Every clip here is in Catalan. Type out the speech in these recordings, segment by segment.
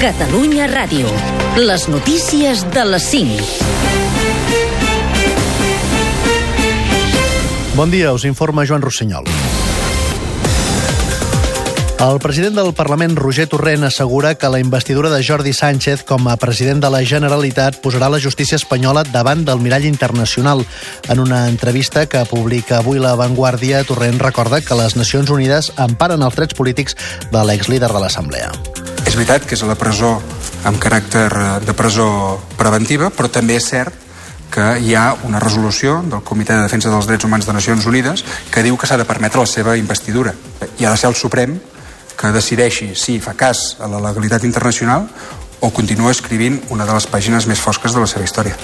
Catalunya Ràdio. Les notícies de les 5. Bon dia, us informa Joan Rossinyol. El president del Parlament, Roger Torrent, assegura que la investidura de Jordi Sánchez com a president de la Generalitat posarà la justícia espanyola davant del mirall internacional. En una entrevista que publica avui La Vanguardia, Torrent recorda que les Nacions Unides emparen els drets polítics de l'exlíder de l'Assemblea. És veritat que és a la presó amb caràcter de presó preventiva, però també és cert que hi ha una resolució del Comitè de Defensa dels Drets Humans de Nacions Unides que diu que s'ha de permetre la seva investidura. I ha de ser el Suprem que decideixi si fa cas a la legalitat internacional o continua escrivint una de les pàgines més fosques de la seva història.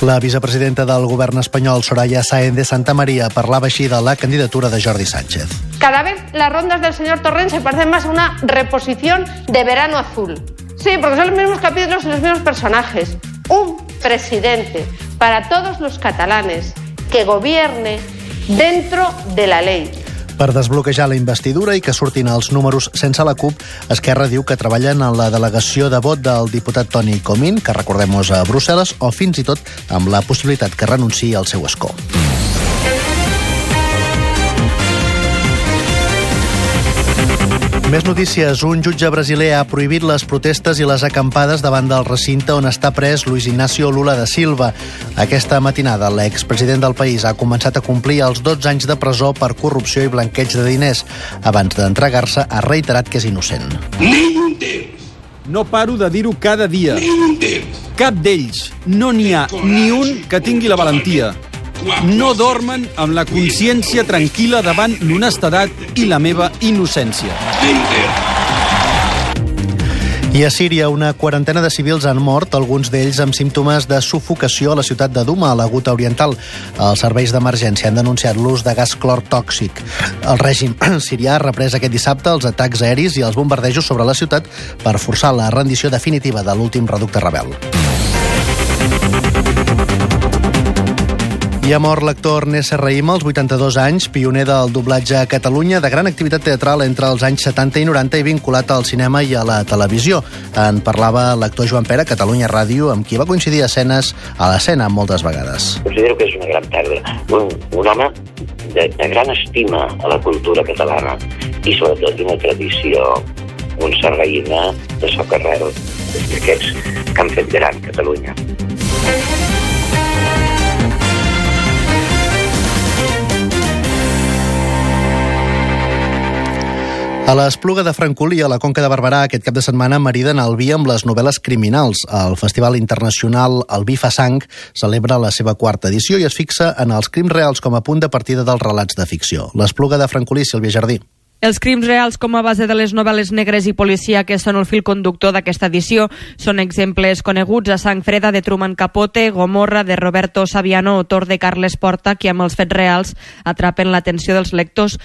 La vicepresidenta del govern espanyol, Soraya Sáenz de Santa María, parlava així de la candidatura de Jordi Sánchez. Cada vez las rondas del señor Torrent se parecen más a una reposición de verano azul. Sí, porque son los mismos capítulos y los mismos personajes. Un presidente para todos los catalanes que gobierne dentro de la ley per desbloquejar la investidura i que surtin els números sense la CUP, Esquerra diu que treballen en la delegació de vot del diputat Toni Comín, que recordem-nos a Brussel·les, o fins i tot amb la possibilitat que renunciï al seu escó. Més notícies. Un jutge brasiler ha prohibit les protestes i les acampades davant del recinte on està pres Luis Ignacio Lula da Silva. Aquesta matinada, l'expresident del país ha començat a complir els 12 anys de presó per corrupció i blanqueig de diners. Abans d'entregar-se, ha reiterat que és innocent. No paro de dir-ho cada dia. Cap d'ells. No n'hi ha ni un que tingui la valentia no dormen amb la consciència tranquil·la davant l'honestedat i la meva innocència. I a Síria, una quarantena de civils han mort, alguns d'ells amb símptomes de sufocació a la ciutat de Duma, a la Guta Oriental. Els serveis d'emergència han denunciat l'ús de gas clor tòxic. El règim sirià ha reprès aquest dissabte els atacs aeris i els bombardejos sobre la ciutat per forçar la rendició definitiva de l'últim reducte rebel. I ha mort l'actor Ernest Serraïm als 82 anys, pioner del doblatge a Catalunya, de gran activitat teatral entre els anys 70 i 90 i vinculat al cinema i a la televisió. En parlava l'actor Joan Pere, Catalunya Ràdio, amb qui va coincidir escenes a l'escena moltes vegades. Considero que és una gran pèrdua. Un, un home de, de gran estima a la cultura catalana i sobretot d'una tradició un serraïna de socarrel, d'aquests que han fet gran Catalunya. A l'Espluga de Francolí, a la Conca de Barberà, aquest cap de setmana mariden el vi amb les novel·les criminals. El Festival Internacional El Vi fa sang celebra la seva quarta edició i es fixa en els crims reals com a punt de partida dels relats de ficció. L'Espluga de Francolí, Sílvia Jardí. Els crims reals com a base de les novel·les negres i policia que són el fil conductor d'aquesta edició són exemples coneguts a Sang Freda de Truman Capote, Gomorra de Roberto Saviano o Tor de Carles Porta, que amb els fets reals atrapen l'atenció dels lectors.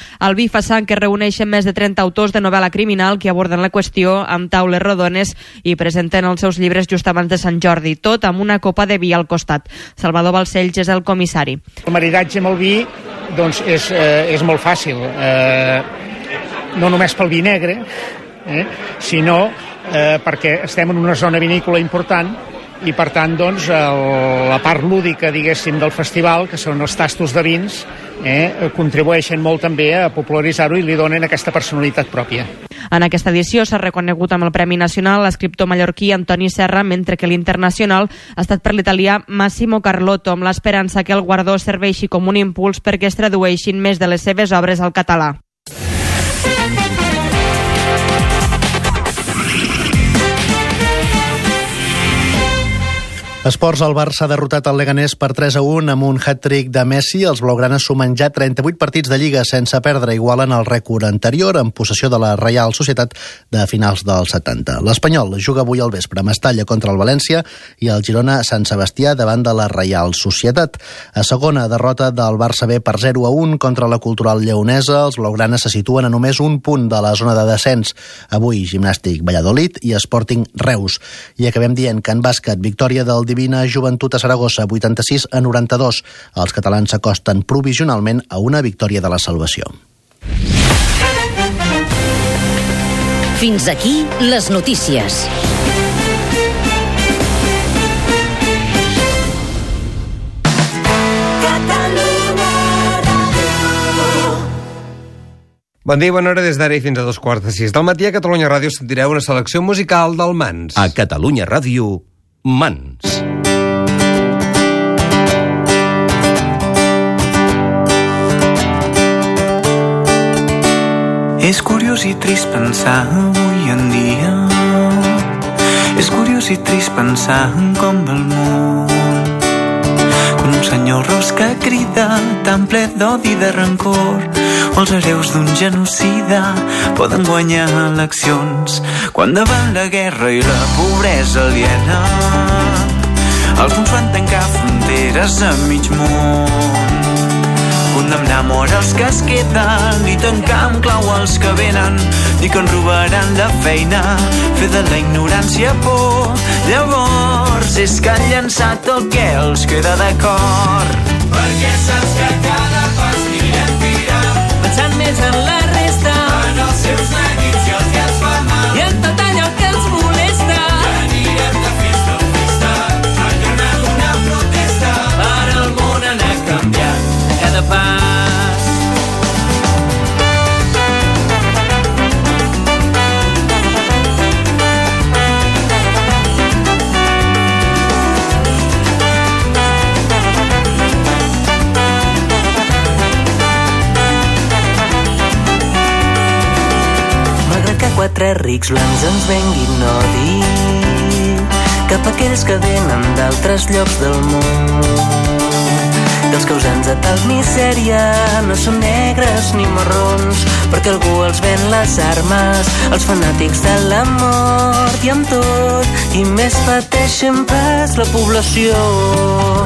Fa sang que reuneixen més de 30 autors de novel·la criminal que aborden la qüestió amb taules rodones i presenten els seus llibres just abans de Sant Jordi, tot amb una copa de vi al costat. Salvador Balcells és el comissari. El maridatge amb el vi doncs és, eh, és molt fàcil. Eh, no només pel vi negre, eh, sinó eh, perquè estem en una zona vinícola important i per tant doncs, el, la part lúdica diguéssim del festival, que són els tastos de vins, eh, contribueixen molt també a popularitzar-ho i li donen aquesta personalitat pròpia. En aquesta edició s'ha reconegut amb el Premi Nacional l'escriptor mallorquí Antoni Serra, mentre que l'internacional ha estat per l'italià Massimo Carlotto, amb l'esperança que el guardó serveixi com un impuls perquè es tradueixin més de les seves obres al català. Esports, el Barça ha derrotat el Leganés per 3 a 1 amb un hat-trick de Messi. Els blaugranes sumen ja 38 partits de Lliga sense perdre, igualen el rècord anterior en possessió de la Reial Societat de finals dels 70. L'Espanyol juga avui al vespre a Mestalla contra el València i el Girona Sant Sebastià davant de la Reial Societat. A segona derrota del Barça B per 0 a 1 contra la Cultural Lleonesa. Els blaugranes se situen a només un punt de la zona de descens. Avui Gimnàstic Valladolid i Sporting Reus. I acabem dient que en bàsquet, victòria del Divina Joventut a Saragossa, 86 a 92. Els catalans s'acosten provisionalment a una victòria de la salvació. Fins aquí les notícies. Bon dia i bona hora des d'ara i fins a dos quarts de sis del matí a Catalunya Ràdio sentireu una selecció musical del Mans. A Catalunya Ràdio, Mans. És curiós i trist pensar avui en dia És curiós i trist pensar en com va el món senyor ros que crida tan ple d'odi de rancor. O els hereus d'un genocida poden guanyar eleccions. Quan davant la guerra i la pobresa aliena alguns van tancar fronteres a mig món condemnar mort els que es queden i tancar amb clau els que venen dir que en robaran la feina. Fer de la ignorància por llavors és que han llançat el que els queda de cor perquè saps que cada pas anirem tirant pensant més en la resta en els seus neguits i els que ens fa mal. i en tot rics blancs ens venguin odi cap a aquells que venen d'altres llocs del món dels causants de tal misèria no són negres ni marrons perquè algú els ven les armes els fanàtics de la mort i amb tot i més pateixen pas la població.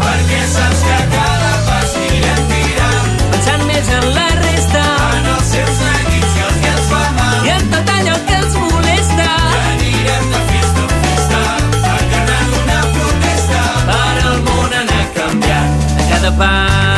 Perquè saps que cada pas anirem tirant pensant més en la resta en els seus neguits The lullaby.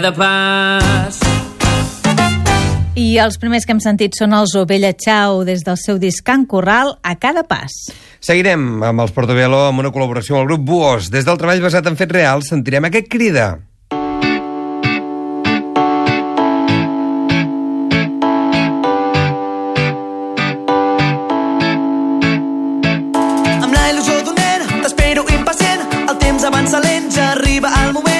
Cada pas I els primers que hem sentit són els Ovella Chao des del seu disc Can Corral a cada pas. Seguirem amb els Portobello amb una col·laboració amb el grup Buos. Des del treball basat en fets reals sentirem aquest crida. Amb la il·lusió d'un nen, t'espero impacient. El temps avança lent, ja arriba el moment.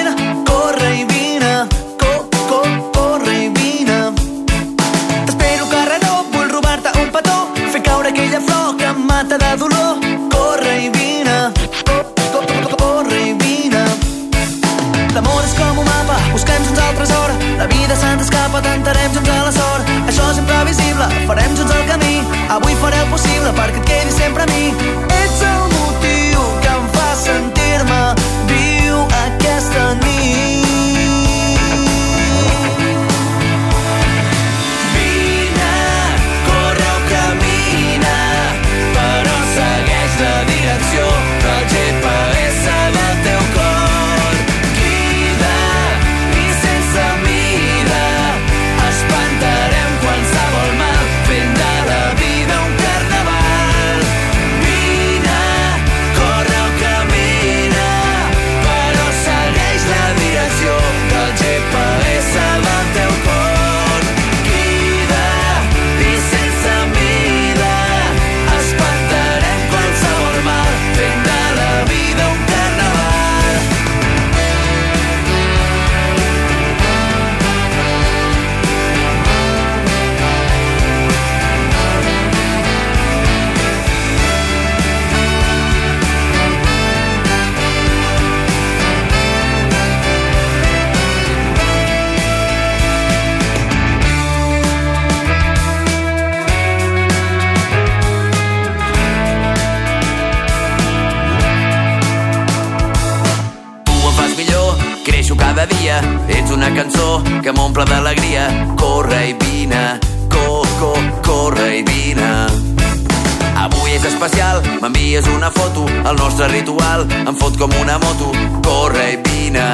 és especial M'envies una foto, el nostre ritual Em fot com una moto. Corre i vine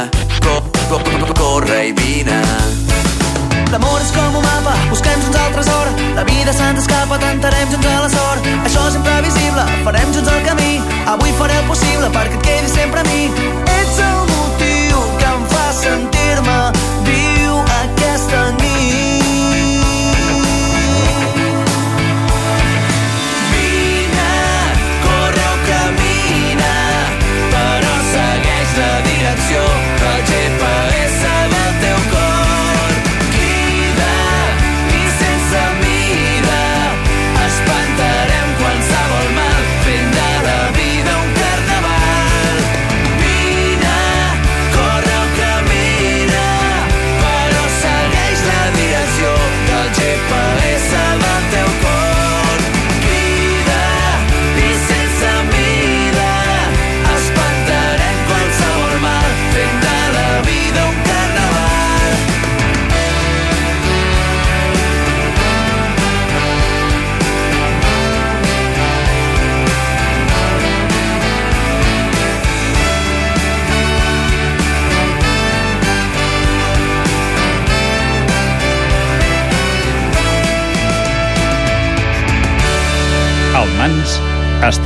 co co co Corre i vine. L'amor és com un mapa, busquem junts el tresor. La vida se'ns escapa, tentarem junts a la sort. Això és imprevisible, farem junts el camí. Avui faré el possible perquè et quedis sempre a mi. Ets el motiu que em fa sentir-me viu aquesta nit.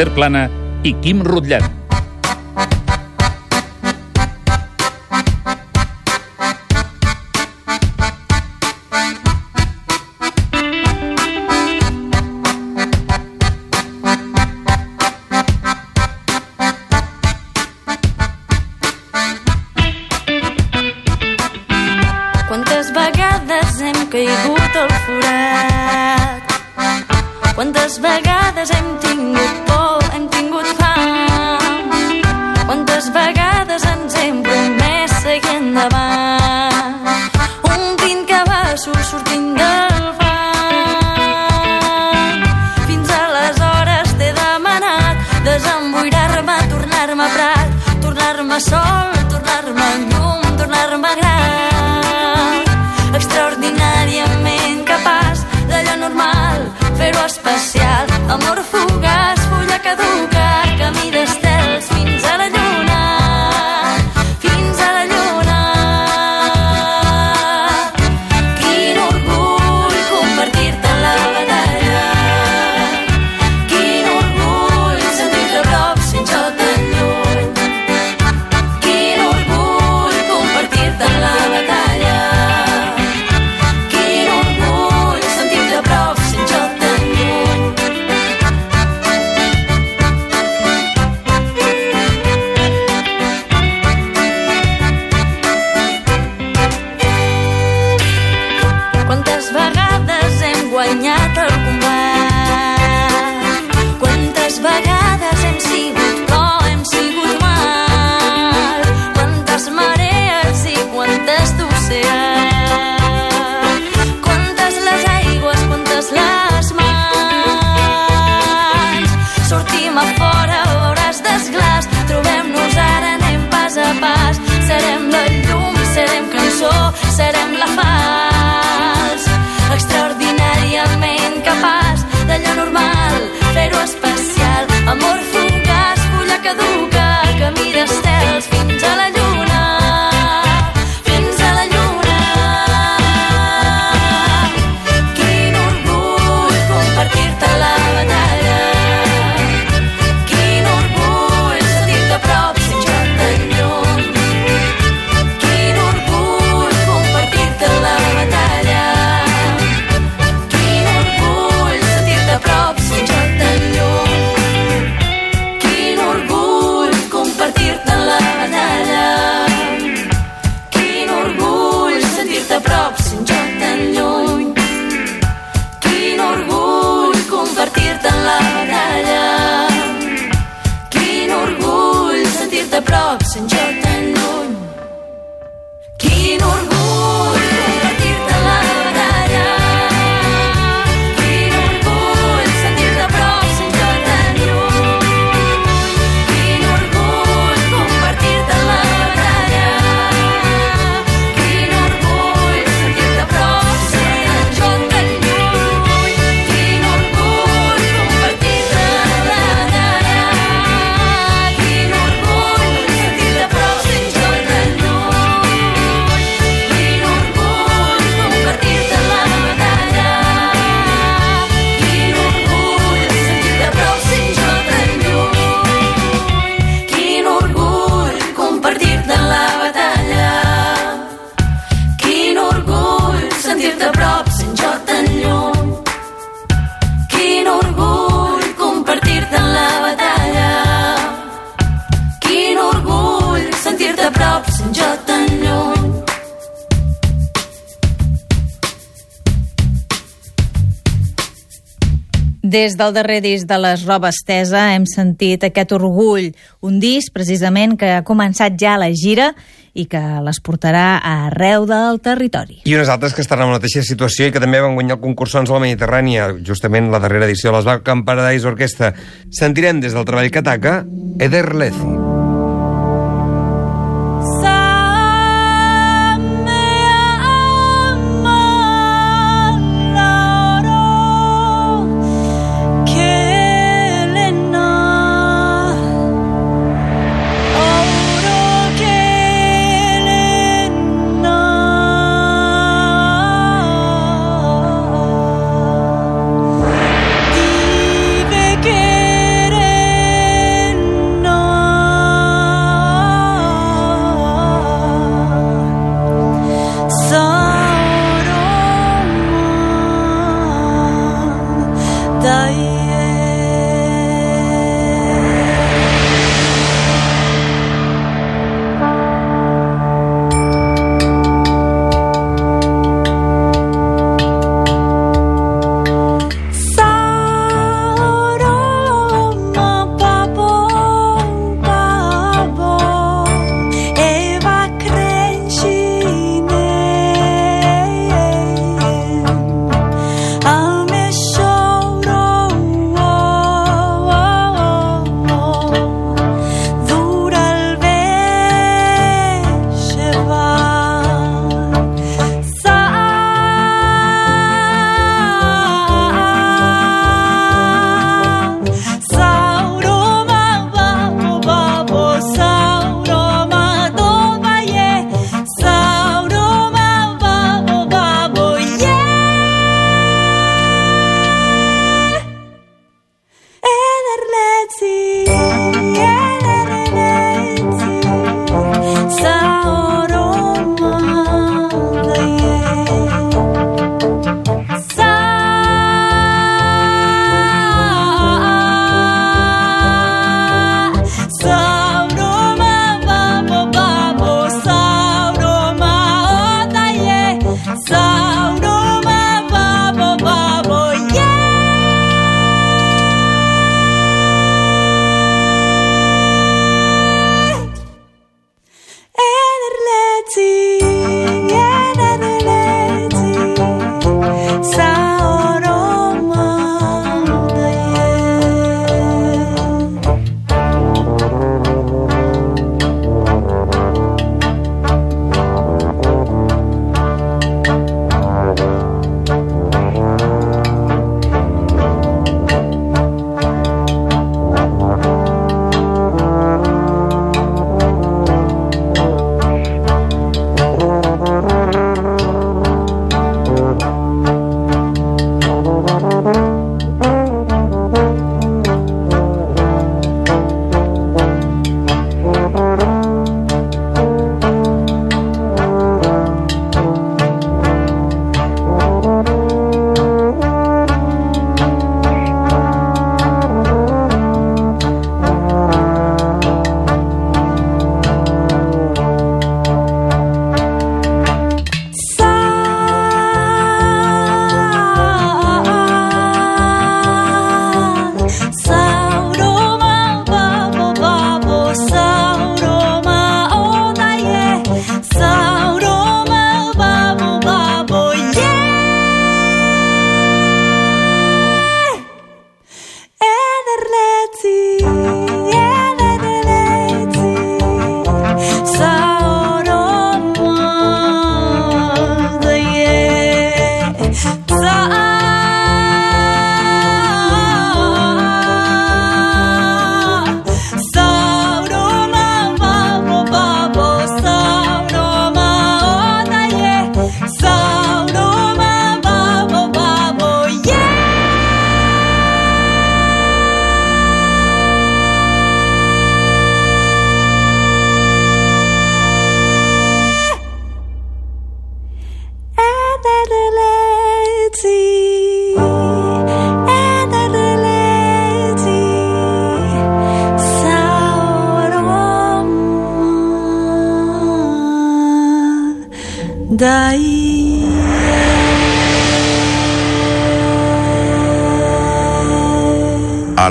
Esther Plana i Quim Rutllat. Quantes vegades hem caigut al forat prop, sent jo tan lluny. Des del darrer disc de les Roba Estesa hem sentit aquest orgull, un disc precisament que ha començat ja la gira i que les portarà arreu del territori. I unes altres que estan en la mateixa situació i que també van guanyar el concurs Sons de la Mediterrània, justament la darrera edició de les Balcan Paradise Orquestra. Sentirem des del treball que ataca Eder Lezzi.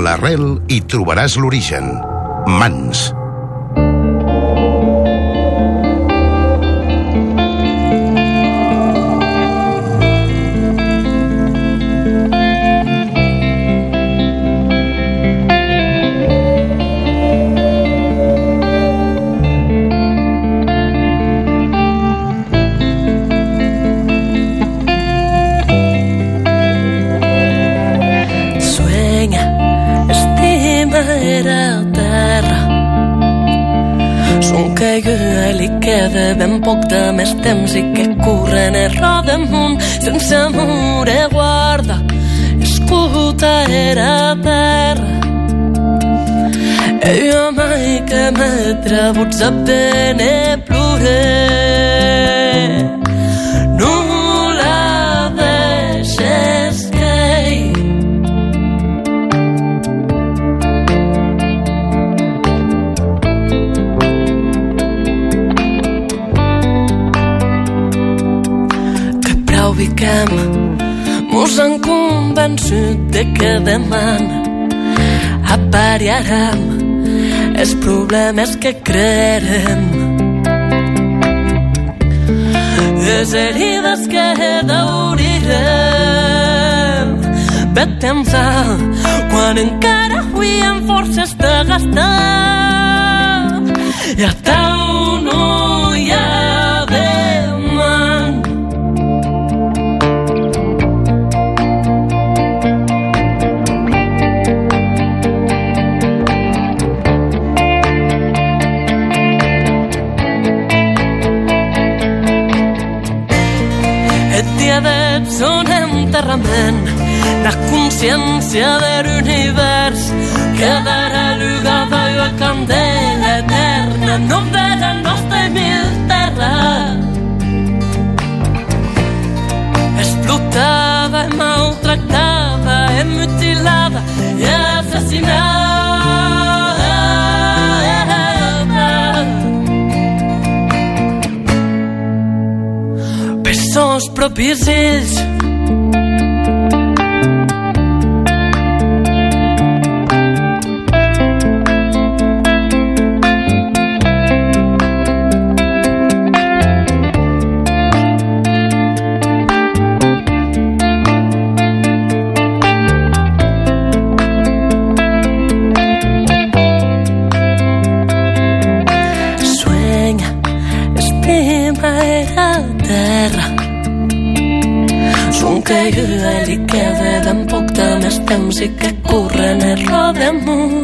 L'arrel hi trobaràs l'origen. Mans. Somcaigua li queda ben poc de més temps i que corren és roda amunt sense amor e guarda. Escuta era terra. E io mai che me trabuzza bene plure. Non biquem mos han convençut de que demana apariarem els problemes que creerem les herides que daurirem. Ve temps quan encara avui amb forces de gastar i a tau no enterrament, la consciència de l'univers quedarà lugada i la candela eterna no de la nostra mil terra. Explotada maltractada, mutilada i assassinada. sons propis ells. Més temps i que corren el roda amunt.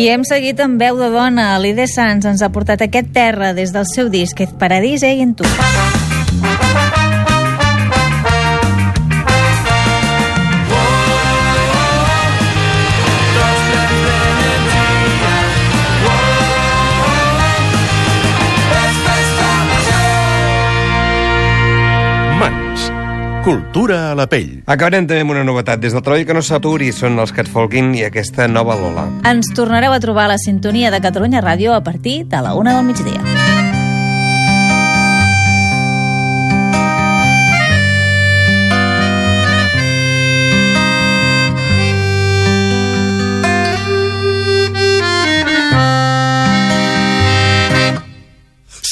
I hem seguit amb veu de dona. L'Ide Sans ens ha portat aquest terra des del seu disc Ez Paradís eh, en tu. Cultura a la pell. Acabarem també amb una novetat. Des del treball que no s'aturi són els Catfolkin i aquesta nova Lola. Ens tornareu a trobar a la sintonia de Catalunya Ràdio a partir de la una del migdia.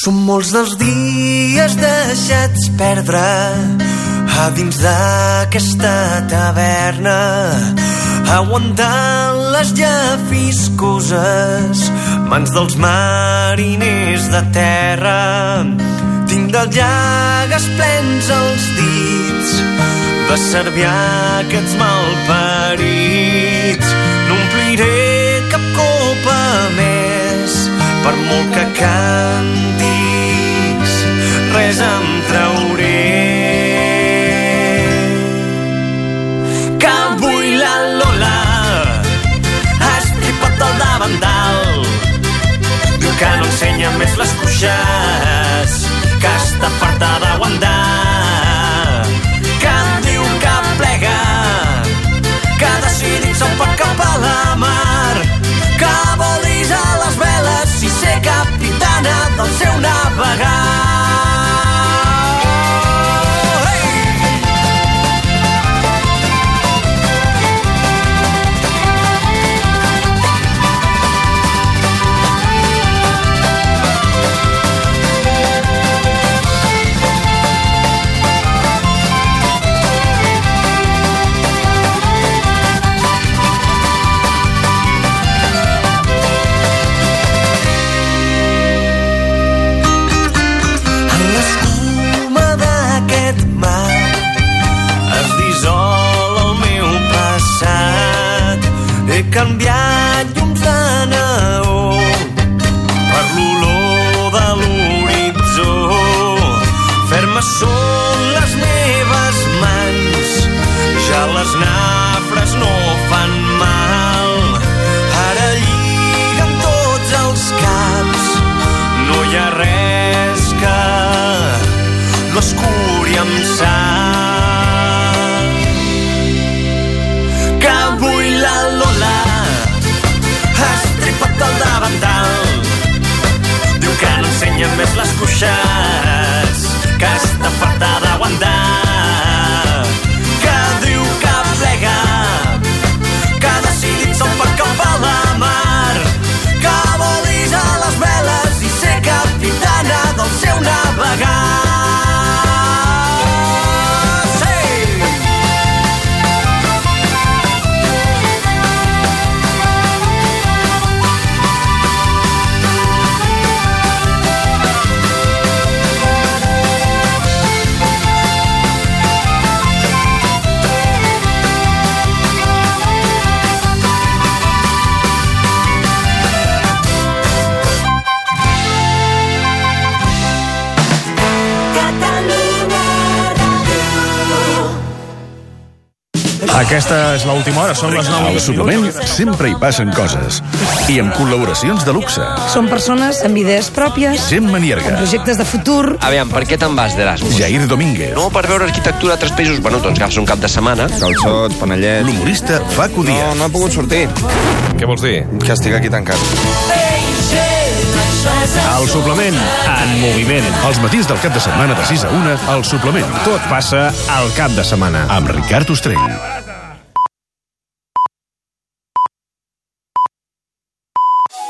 Són molts dels dies deixats perdre a dins d'aquesta taverna aguantant les llafiscoses mans dels mariners de terra. Tinc dels llagues plens els dits de cervià aquests malparits. No ompliré cap copa més per molt que cantis. Res em trauré Lola ha estripat el davantal diu que més les cuixes, que està farta d'aguantar, Aquesta és l'última hora, són les 9 Al suplement sempre hi passen coses. I amb col·laboracions de luxe. Són persones amb idees pròpies, Gemma amb Nierga, projectes de futur. Aviam, per què te'n vas d'Erasmus? Jair Domínguez, No, per veure arquitectura a altres països. Bueno, doncs agafes un cap de setmana. Calçot, panellet... L'humorista Facu Díaz. No, no he pogut sortir. Què vols dir? Que estic aquí tancat. Al suplement, en moviment. Els matins del cap de setmana de 6 a 1, al suplement. Tot passa al cap de setmana. Amb Ricard Ostrell.